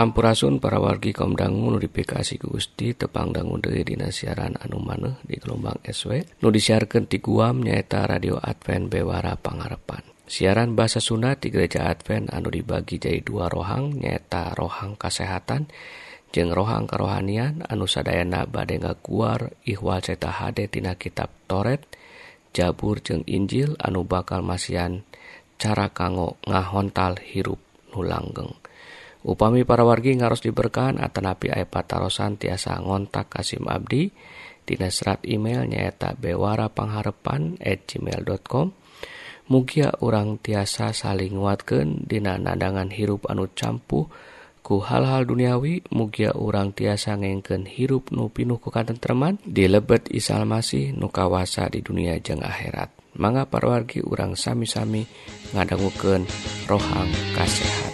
Sampurasun para wargi kaumdangu notifikasi ke Gusti tepangdangu dari Dina siaran anu maneh di gelombang SW nu disiarkan di Guam nyaeta radio Advent Bewara Pangarepan. Siaran bahasa Sunda di gereja Advent anu dibagi jadi dua rohang nyaeta rohang kesehatan jeng rohang kerohanian anu sadayana bade ngaguar ihwal ceta hade tina kitab Toret Jabur jeng Injil anu bakal masian cara kanggo ngahontal hirup nulanggeng Upami para wargi ngaros diberkahan Atanapi Aepatarosan tiasa ngontak Kasim Abdi. Dina serat email nyaeta bewara pangharepan at gmail.com Mugia urang tiasa saling nguatkan Dina nadangan hirup anu campuh ku hal-hal duniawi. Mugia urang tiasa ngengken hirup nupinuh ku katentreman. Di lebet isalmasih nukawasa di dunia jeng akhirat. Mangga parwargi urang sami-sami ngadangguken rohang kasehat.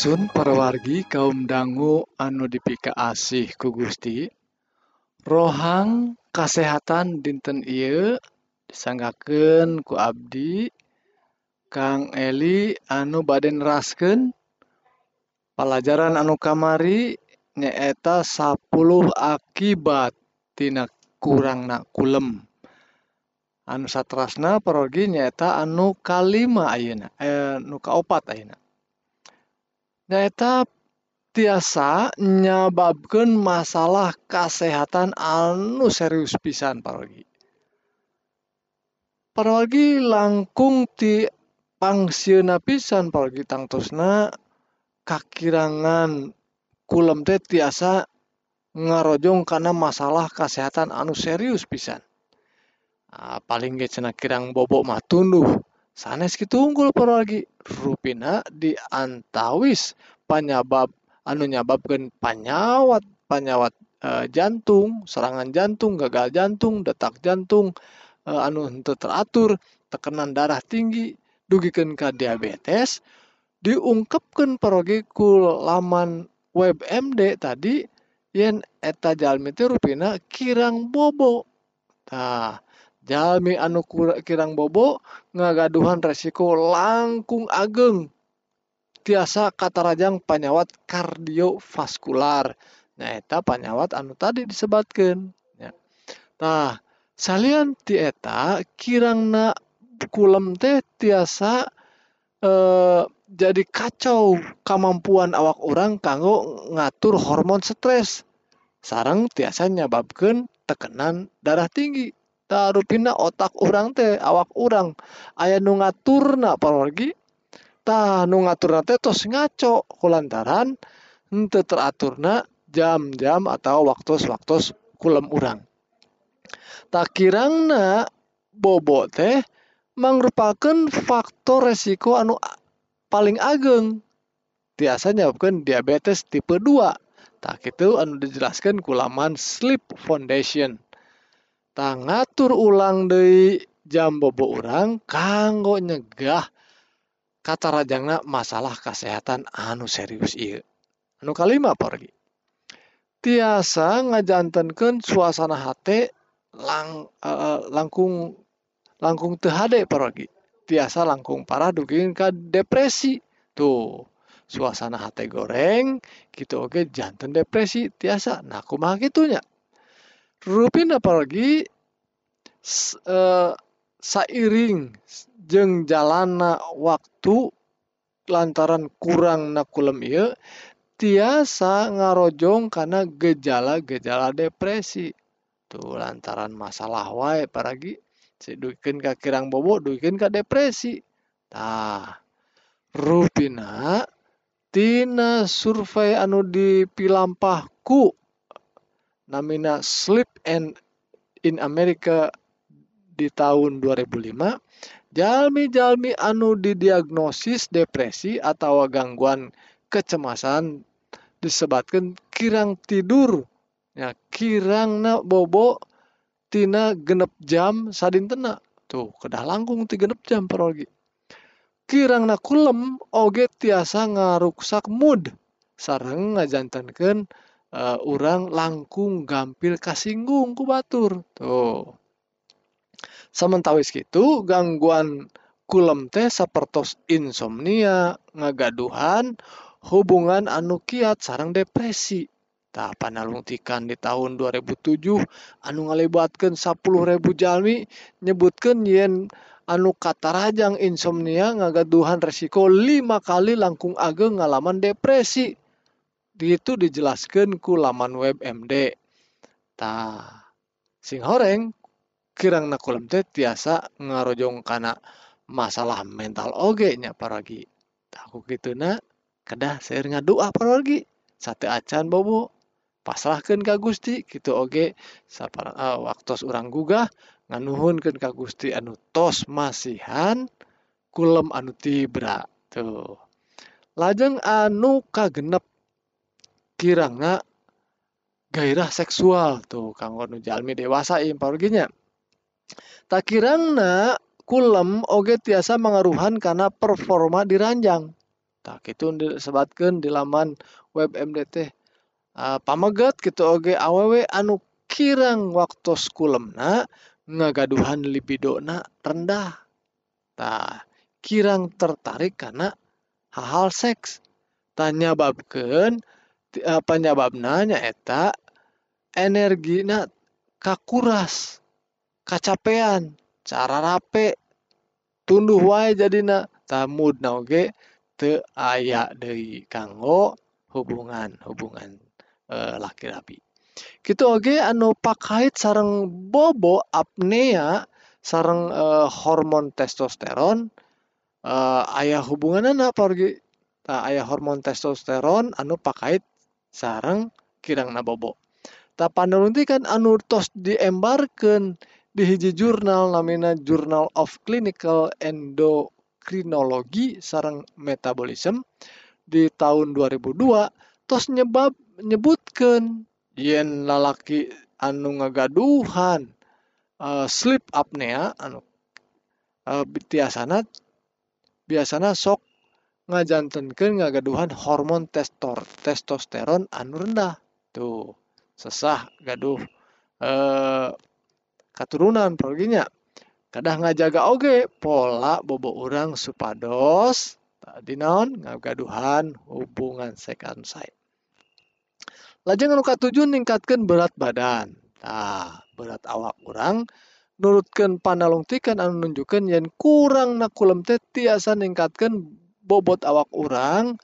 Ingsun perwargi kaum dangu anu dipika asih ku Gusti. Rohang kasehatan dinten Ieu disanggaken ku Abdi. Kang Eli anu baden rasken pelajaran anu kamari nyaeta 10 akibat tina kurang nak kulem. Anu satrasna parogi nyaeta anu kalima ayeuna eh, nu kaopat ayeuna. Nyaeta tiasa nyababkeun masalah kasehatan anu serius pisan parogi. Parogi langkung ti pangsieunna pisan parogi tangtosna kakirangan kulem teh tiasa ngarojong kana masalah kasehatan anu serius pisan. Ah, paling ge cenah kirang bobo mah tunduh sanes kitu unggul parogi rupina di antawis panyabab anu nyababkeun panyawat panyawat eh, jantung, serangan jantung, gagal jantung, detak jantung eh, anu henteu teratur, tekanan darah tinggi, dugikeun ka diabetes, diungkapkeun parogi ku laman WebMD tadi yen eta jalmi rupina kirang bobo. Tah, jalmi anu kirang bobo ngagaduhan resiko langkung ageng. Tiasa katarajang panyawat kardiovaskular. Nyaeta panyawat anu tadi disebatkan ya. nah salian tieta kirangna kulem teh tiasa eh, jadi kacau kemampuan awak orang kanggo ngatur hormon stres. Sarang tiasa nyababkan tekanan darah tinggi. ruina otak urang teh awak urang. Aya nu ngaturna parogi tah nu ngaturna teh tos ngaco kulantaran henteu teraturna jam-jam atau waktu-waktu kulem urang. Tak kirangna bobo teh merupakan faktor resiko anu paling ageng. Tiasa nyababkeun diabetes tipe 2 tak itu anu dijelaskan kulaman sleep foundation. ngatur ulang Dei jam bobo orang kanggo nyegah kata Rajangna masalah kesehatan anu serius I anu kalima pergi tiasa ngajantankan suasana H lang uh, langkung langkung THD pergi tiasa langkung parah dukin ke depresi. Tuh suasana hati goreng gitu oke okay, jantan depresi tiasa. Nah kumaha gitunya Rupin apalagi eh, seiring jeng jalana waktu lantaran kurang nakulem iya tiasa ngarojong karena gejala-gejala depresi. Tuh lantaran masalah wae paragi si duikin ka kirang bobo duikin ka depresi. Tah rupina tina survei anu dipilampahku namina Sleep and in America di tahun 2005 jalmi-jalmi anu didiagnosis depresi atau gangguan kecemasan disebatkan kirang tidur. Ya kirangna bobo tina genep jam sadintena. Tuh kedah langkung ti genep jam parogi. Kirangna kulem oge tiasa ngaruksak mood. Sareng ngajantenkeun uh, urang langkung gampil kasinggung ku batur tuh Sementawis gitu gangguan kulem teh sapertos insomnia, ngagaduhan, hubungan anu kiat sarang depresi. Tah panalungtikan di tahun 2007 anu ngalibatkeun 10.000 jalmi nyebutkeun yen anu katarajang insomnia ngagaduhan resiko lima kali langkung ageng ngalaman depresi. itu dijelaskan ku laman web MD tah sing horeng kirang nakulam teh tiasa ngarojong kana masalah mental oge nya paragi aku gitu na kedah saya ngadua paragi sate acan bobo pasrahkan ka Gusti gitu oge sapara uh, eh, waktu orang gugah nganuhunkeun ka Gusti anu tos masihan kulem anu tibra tuh. Lajeng anu kagenep kirangna gairah seksual tuh kanggo nu jalmi dewasa ieu paroginya. Tak kirangna kulem oge tiasa mengaruhan karena performa di ranjang. tak itu disebutkan di laman web MDT uh, pamegat gitu oge awewe anu kirang waktu na ngagaduhan na rendah tak kirang tertarik karena hal-hal seks tanya babken penyebabna nyaeta energina kakuras kacapean cara rape tunduh wae tamud na oge teu aya deui kanggo hubungan hubungan e, laki rabi kitu oge anu pakait sareng bobo apnea sareng e, hormon testosteron e, ayah hubunganana porgi ta ayah hormon testosteron anu pakait sareng kirang na bobo ta paneliti kan anu tos diembarkan di hiji jurnal namina Journal of Clinical Endocrinology sarang Metabolism di tahun 2002 tos nyebab nyebutkan yen lalaki anu ngagaduhan uh, sleep apnea anu uh, biasana biasana sok ngajantenkeun ngagaduhan hormon testor testosteron anu rendah. Tuh sesah gaduh eh katurunan perginya kadah ngajaga oge pola bobo orang supados tadi naon? Ngagaduhan hubungan second sight lajeng anu katujuh ningkatkan berat badan. Nah berat awak orang nurutkan panalungtikan anu nunjukkan yang kurang nakulem teh tiasa ningkatkan bobot awak orang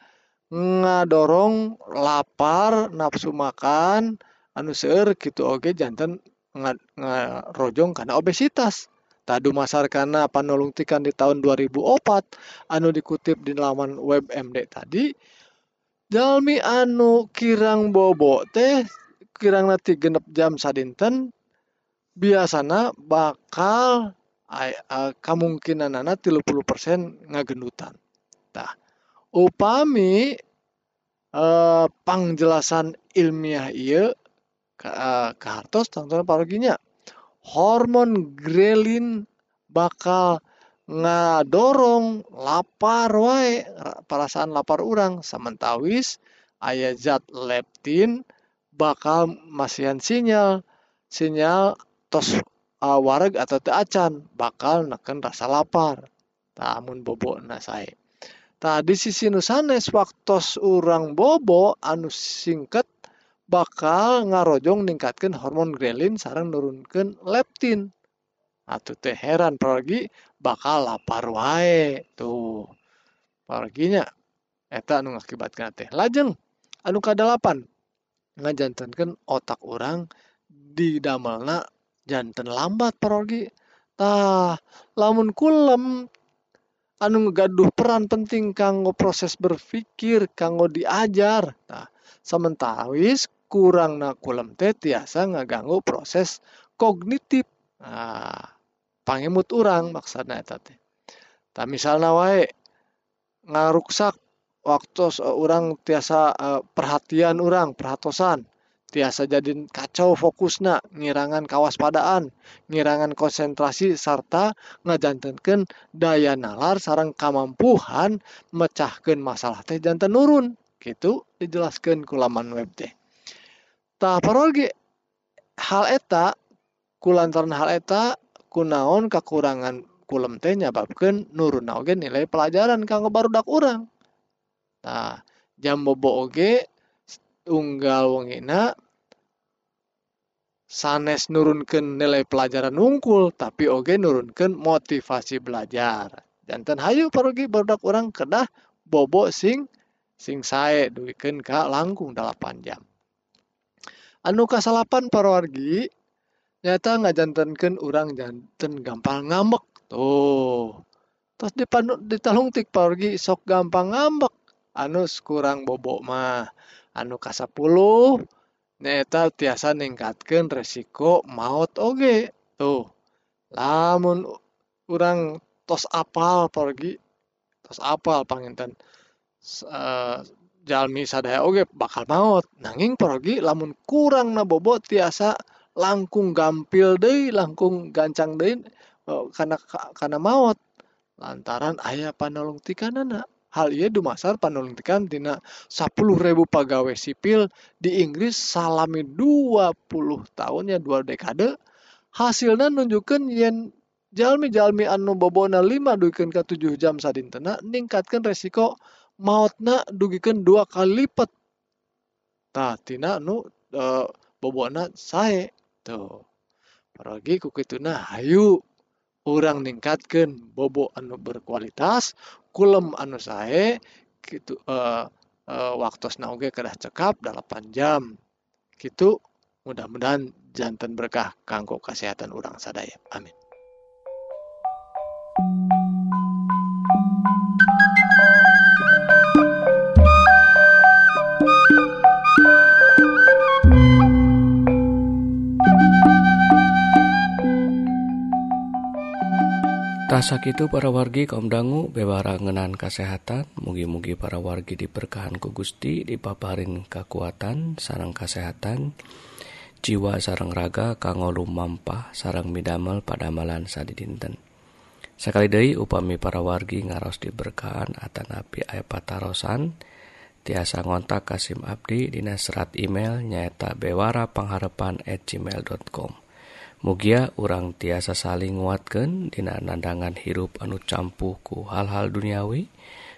ngadorong lapar nafsu makan anu seueur gitu oge jantan ngarojong karena obesitas tadu masar karena panulungtikan di tahun 2004 anu dikutip di laman web MD tadi jalmi anu kirang bobo teh kirang nanti genep jam sadinten biasana bakal kemungkinan anak 30% ngagendutan. Nah, upami eh, pangjelasan ilmiah iya hartos tonton paroginya hormon grelin bakal ngadorong lapar wae perasaan lapar orang sementawis ayat zat leptin bakal masihan sinyal. Sinyal tos uh, atau te acan bakal neken rasa lapar. Tamun bobo nasai tadi sisi nusanes waktu orang bobo anu singkat bakal ngarojong ningkatkan hormon grelin sarang nurunkan leptin. Atau teh heran pergi bakal lapar wae. Tuh perginya eta anu ngakibatkan teh lajeng anu kadalapan ngajantankan otak orang di damelna jantan lambat pergi tah lamun kulem anu ngegaduh peran penting kanggo proses berpikir kanggo diajar. Tah sementawis kurang nakulem teh tiasa ngaganggu proses kognitif. Nah, pangemut orang maksudnya eta teh. Tak misalnya wae ngaruksak waktu orang tiasa uh, perhatian orang perhatosan tiasa jadi kacau fokusna ngirangan kawaspadaan ngirangan konsentrasi sarta ngajantenken daya nalar sarang kamampuhan mecahkan masalah teh jantan nurun gitu dijelaskan kulaman web teh. Tak paroge hal eta kulantaran hal eta kunaon kekurangan kulem teh nyababkan nurun oge nilai pelajaran kanggo barudak urang. Nah jam bobo oge unggal wongina sanes nurunkan nilai pelajaran nungkul tapi oge nurunkan motivasi belajar. Jantan Hayu parugi barudak orang kedah bobo sing sing sae duikan ka langkung 8 jam. Anu kasalapan parwargi nyata ngajantankan orang jantan gampang ngambek tuh. Terus dipandu ditalungtik parwargi sok gampang ngambek. Anu kurang bobok mah. Anu kasapuluh nyaeta tiasa ningkatkan resiko maut oge. Tuh lamun orang tos apal pergi tos apal panginten uh, eh, jalmi sadaya oge bakal maut. Nanging pergi lamun kurang nabobo tiasa langkung gampil deh langkung gancang deh karena karena maut. Lantaran ayah panolong tikanana hal ia dumasar panuluntikan tina 10.000 pegawai sipil di Inggris salami 20 tahun ya dua dekade. Hasilnya nunjukkan yen jalmi-jalmi anu bobona 5 dugikeun ka 7 jam sadintena ningkatkan resiko mautna dugikeun dua kali lipat. Tah tina anu e, bobona sae tuh paragi ku kituna hayu orang ningkatkan bobo anu berkualitas kulem anu sae gitu uh, eh, uh, eh, waktu nauge kedah cekap 8 jam. Gitu mudah-mudahan jantan berkah kanggo kesehatan orang sadaya. Amin. thank you Tasak itu para wargi kaum dangu bewara ngenan kesehatan mugi-mugi para wargi diberkahan ku Gusti dipaparin kekuatan sarang kesehatan jiwa sarang raga kanggo lumampah sarang midamel pada malan sadidinten. Sekali deui upami para wargi ngaros diberkahan atanapi aya patarosan. Tiasa ngontak Kasim Abdi dina serat email nyaeta bewara pangharepan at gmail.com Mugia urang tiasa saling nguatkan dina nandangan hirup anu campuhku hal-hal duniawi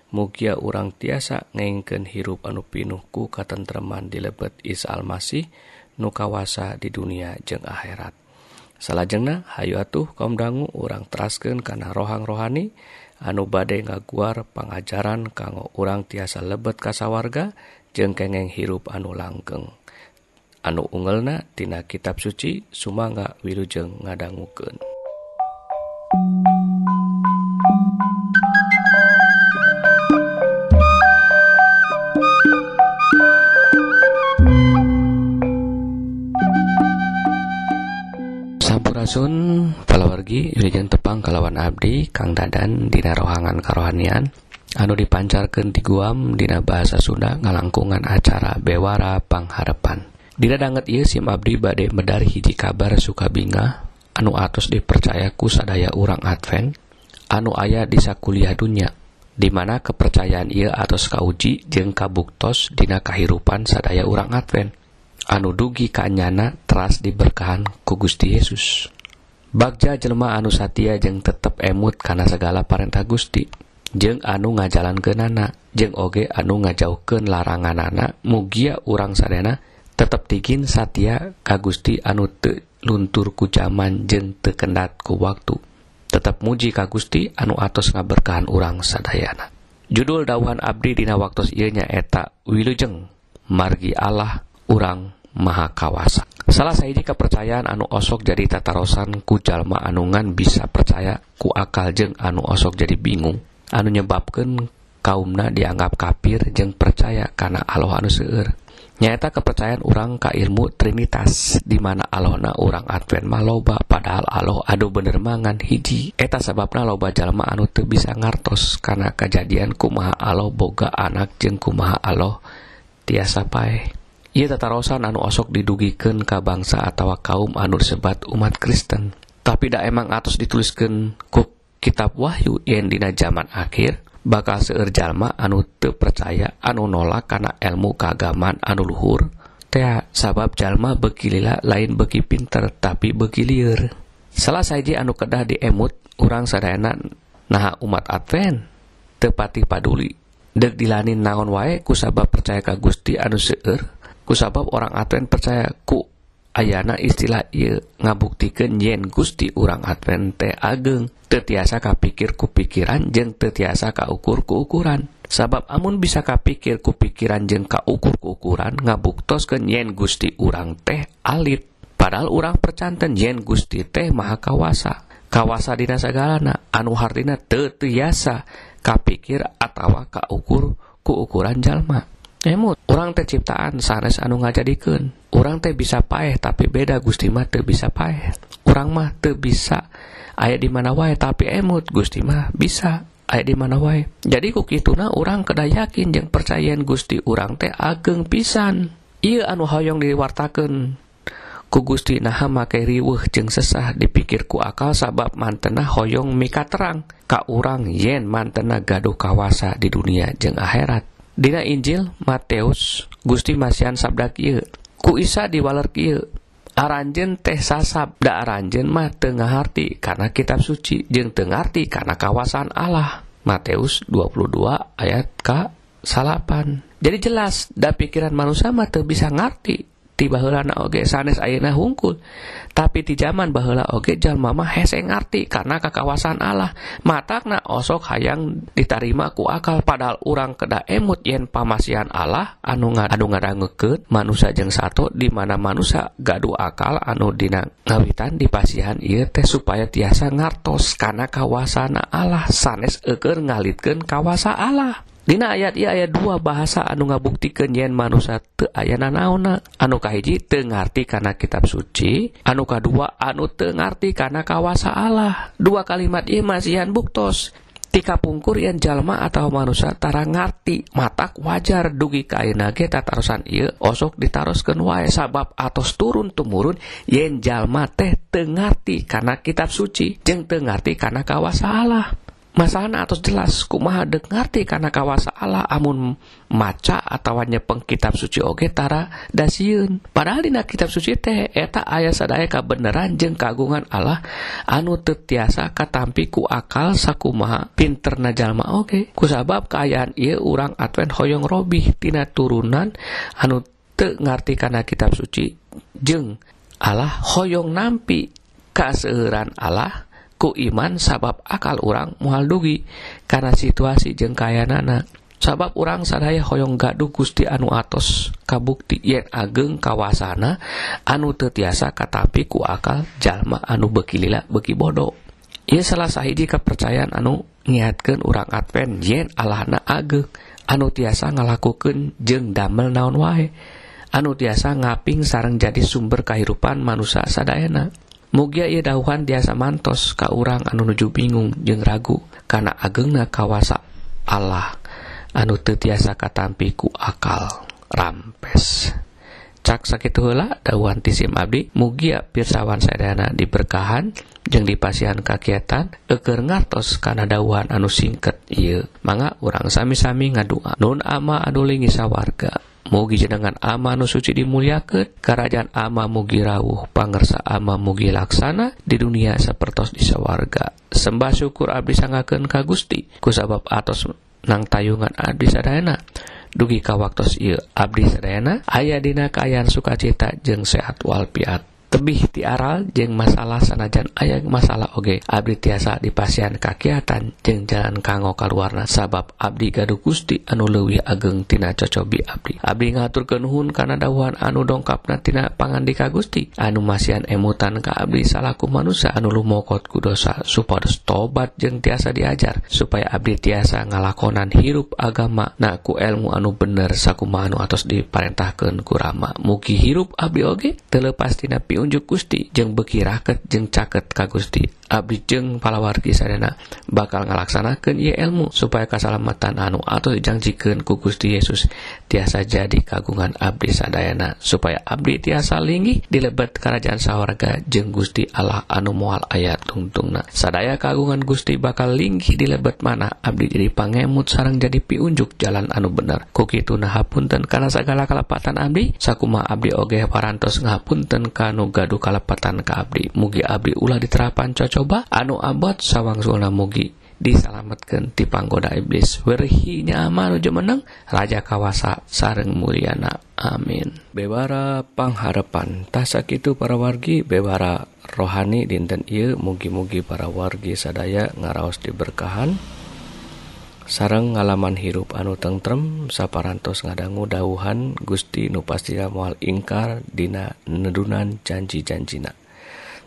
Mugia urang tiasa ngengken hirup anu pinuhku katentreman di lebet Is Almasih nu kawasa di dunia jeung akhirat. Salahjengna Hayu atuh kaum dangu urang terasken karena rohang rohani anu badai ngaguar pengajaran kanggo urang tiasa lebet kasawarga jeung kengeng hirup anu langkeng anu ungelna tina kitab suci Sumangga Wilujeng ngadangguken Sampurasun palawargi Wilujeng Tepang kalawan Abdi Kang Dadan Dina rohangan karohanian. Anu dipancarkan di Guam Dina bahasa Sunda ngalangkungan acara Bewara Pangharepan. Didadanget ia SIM Abdi badai medar hiji kabar Sukabinga. Anu atos dipercayaku sadaya urang Advent. Anu ayah disa kuliah dunya dimana kepercayaan ia atos kauji jeng kabuktos dina kahirupan sadaya urang Advent. Anu dugi kanyana teras diberkahan ku Gusti Yesus. Bagja jelma anu Satya jeng tetap emut karena segala parentah Gusti. Jeng anu ngajalan ke nana jeng oge anu ngajauhken larangan anak mugia urang sadana tetap digin Satya ka Gusti anu te luntur ku zaman jeng tekendat ku waktu. Tetap muji ka Gusti anu atos ngaberkahan urang sadayana. Judul dawan Abdi dina waktu ianya eta Wilujeng margi Allah urang maha kawasa. Salah saya kepercayaan anu osok jadi tatarosan ku jalma anungan bisa percaya ku akal jeng anu osok jadi bingung. Anu nyebabkan kaumna dianggap kafir jeng percaya karena Allah anu seueur. nyaeta kepercayaan orang ka ilmu Trinitas dimana Allahna orang Advent mah loba padahal Allah aduh bener mangan hiji. Eta sababna loba jalma anu teu bisa ngartos karena kejadian kumaha Allah boga anak jeung kumaha Allah tiasa pae ia tatarosan anu osok didugikan ka bangsa atau kaum anu sebat umat Kristen. Tapi dak emang atos dituliskan ku kitab Wahyu yang dina zaman akhir bakal seurjallma anu te percaya anu nolak karena ilmu keagaman anu Luhur. Tea sabab jalma begilila lain beki pinter tapi begilir salah saja anu kedah diemut orang sadayana nah umat Advent. Tepati paduli. Dek dilanin naon wae ku sabab percaya ka Gusti anu seueur. Ku sabab orang Advent percaya ku Ayana istilah ieu ngabuktikan yen Gusti urang Advent teh ageng tetiasa kapikir ku pikiran jeng tetiasa kaukur ku ukuran. Sabab amun bisa kapikir ku pikiran jeng kaukur ku ukuran ngabuktoskeun yen Gusti urang teh alit. Padahal urang percanten yen Gusti teh maha kawasa. Kawasa dina sagalana anu hartina tetiasa kapikir atawa kaukur ku ukuran jalma. emut orang teh ciptaan sanes anu ngajadikeun. Orang teh bisa paeh tapi beda Gusti mah teu bisa paeh. Orang mah teu bisa aya di mana wae tapi emut Gusti mah bisa aya di mana wae. Jadi ku kituna orang keda yakin jeung percayaan Gusti orang teh ageng pisan. Ieu anu hoyong diwartakeun ku Gusti naha make riweuh jeung sesah dipikirku akal sabab mantena hoyong mika terang ka urang yen mantena gaduh kawasa di dunia jeung akhirat. Dina Injil Matius Gusti Masian sabda kieu. Ku isa diwaler kieu. Aranjen teh sasab da aranjen mah Tengaharti karena kitab suci jeng Tengarti karena kawasan Allah. Matius 22 ayat K salapan. Jadi jelas da pikiran manusia mah teu bisa ngarti bahana oge sanes ayeuna hungkul. Tapi di zaman baheula oge jalma mah hese ngarti karena kekawasan Allah. Matakna osok hayang ditarima ku akal padahal urang keda emut yen pamasihan Allah anu anu ngarangeukeun manusia jeung satu di mana manusia gaduh akal anu dina ngawitan di pasihan ieu teh supaya tiasa ngartos karena kawasana Allah. Sanes eukeur ngalitkeun kawasa Allah. Dina ayat ia ayat dua bahasa anu ngabuktikan yen manusia te ayana naona anu kahiji tengerti karena kitab suci anu kedua anu tengerti karena kawasa Allah. Dua kalimat ia masihan buktos. Tika pungkur yang jalma atau manusia tara ngerti matak wajar dugi kaina ge tatarusan ieu osok ditaroskeun wae. Sabab atos turun tumurun yen jalma teh tengerti karena kitab suci jeung tengerti karena kawasa Allah. masalah atau jelas kumaha dek ngerti karena kawasa Allah amun maca ataunya pengkitab suci oge tara dasiun padahal dina kitab suci teh eta ayah sadaya kabeneran jeng kagungan Allah anu tetiasa katampiku akal sakumaha pinter jalma oke kusabab keayaan ia orang Advent hoyong robih tina turunan anu te ngerti karena kitab suci jeng Allah hoyong nampi keseran Allah ku iman sabab akal urang muhal dugi. Karena situasi jengkaya nana sabab urang sadaya hoyong gaduh Gusti anu atos kabukti yen ageng kawasana anu tetiasa katapi ku akal jalma anu bekilila beki bodoh ia salah sahiji kepercayaan anu niatkan urang Advent yen Allahna ageng anu tiasa ngalakukan jeng damel naon wae. Anu tiasa ngaping sarang jadi sumber kehidupan manusia sadayana. Mugia ia dahuhan tiasa mantos ka urang anu nuju bingung jeung ragu kana agengna kawasa Allah anu teu tiasa katampi ku akal rampes. Cak sakitu heula dahuhan tisim abdi mugia pirsawan sadayana diberkahan jeung dipasihan kakiatan eger ngartos kana dahuhan anu singket ieu. Mangga urang sami-sami ngadua. Nun ama anu lingi sawarga. mugi jenengan ama nu suci dimuliakan kerajaan ama mugi rawuh pangersa ama mugi laksana di dunia sepertos di sawarga. Sembah syukur abdi sangakeun ka Gusti. Ku sabab atos nang tayungan abdi sadayana. Dugi ka waktos ieu abdi sadayana. Aya dina kaayaan sukacita jeung sehat walpiat tebih tiaral jeng masalah sanajan ayam masalah oge. Abdi tiasa dipasian kakiatan jeng jalan kanggo kalwarna sabab Abdi gaduh Gusti anu leuwih ageng tina cocobi Abdi. Abdi ngatur kenuhun kana dawuhan anu dongkapna tina pangandika Gusti. Anu masian emutan ka Abdi salaku manusia anu lumokot ku dosa supados tobat jeng tiasa diajar supaya Abdi tiasa ngalakonan hirup agama. Naku ilmu anu bener sakumaha anu atos diparentahkan ku Rama. Mugi hirup Abdi oge telepas tina pi unjuk Gusti jeung beki raket jeung caket ka Gusti. Abdi jeung palawargi sadana bakal ngalaksanakan ia ilmu supaya kesalamatan anu atau dijanjikan ku Gusti Yesus. Tiasa jadi kagungan Abdi sadayana supaya Abdi tiasa linggi dilebet kerajaan sawarga jeung Gusti Allah anu mual ayat tungtungna. Sadaya kagungan Gusti bakal linggi dilebet mana Abdi jadi pangemut sarang jadi piunjuk jalan anu bener. Kukitu nahapunten karena segala kelepatan Abdi sakuma Abdi ogeh parantos ngapunten kanu anu gaduh kalepatan ke Abdi. Mugi Abdi ulah diterapan cocoba. Anu abot sawang Zona mugi disalamatkan ti panggoda iblis. Werhinya amal menang raja kawasa sareng Mulyana. Amin. Bewara pangharapan. Tasak itu para wargi bewara rohani dinten ieu. Mugi-mugi para wargi sadaya ngaraos diberkahan. sarang ngalaman hirup anu tentrem saparantos ngadanggu dauhan Gusti nupastina mual ingkar dina nedunan janji-janjina.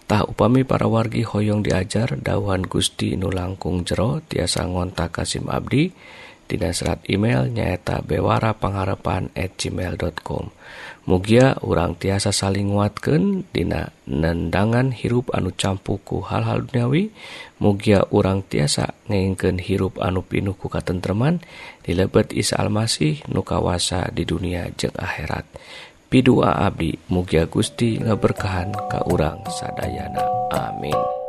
Tah upami para wargi hoyong diajar dauhan Gusti nu langkung jero tiasa ngontak Kasim Abdi dan Dina serat email nyaeta bewara pengharapan at gmail.com Mugia urang tiasa saling nguatkan Dina nendangan hirup anu campuku hal-hal duniawi Mugia urang tiasa ngengken hirup anu pinuh ku katentreman dilebet Isa Almasih nukawasa di dunia jeng akhirat. Pidua Abdi Mugia Gusti ngeberkahan ka urang sadayana. Amin.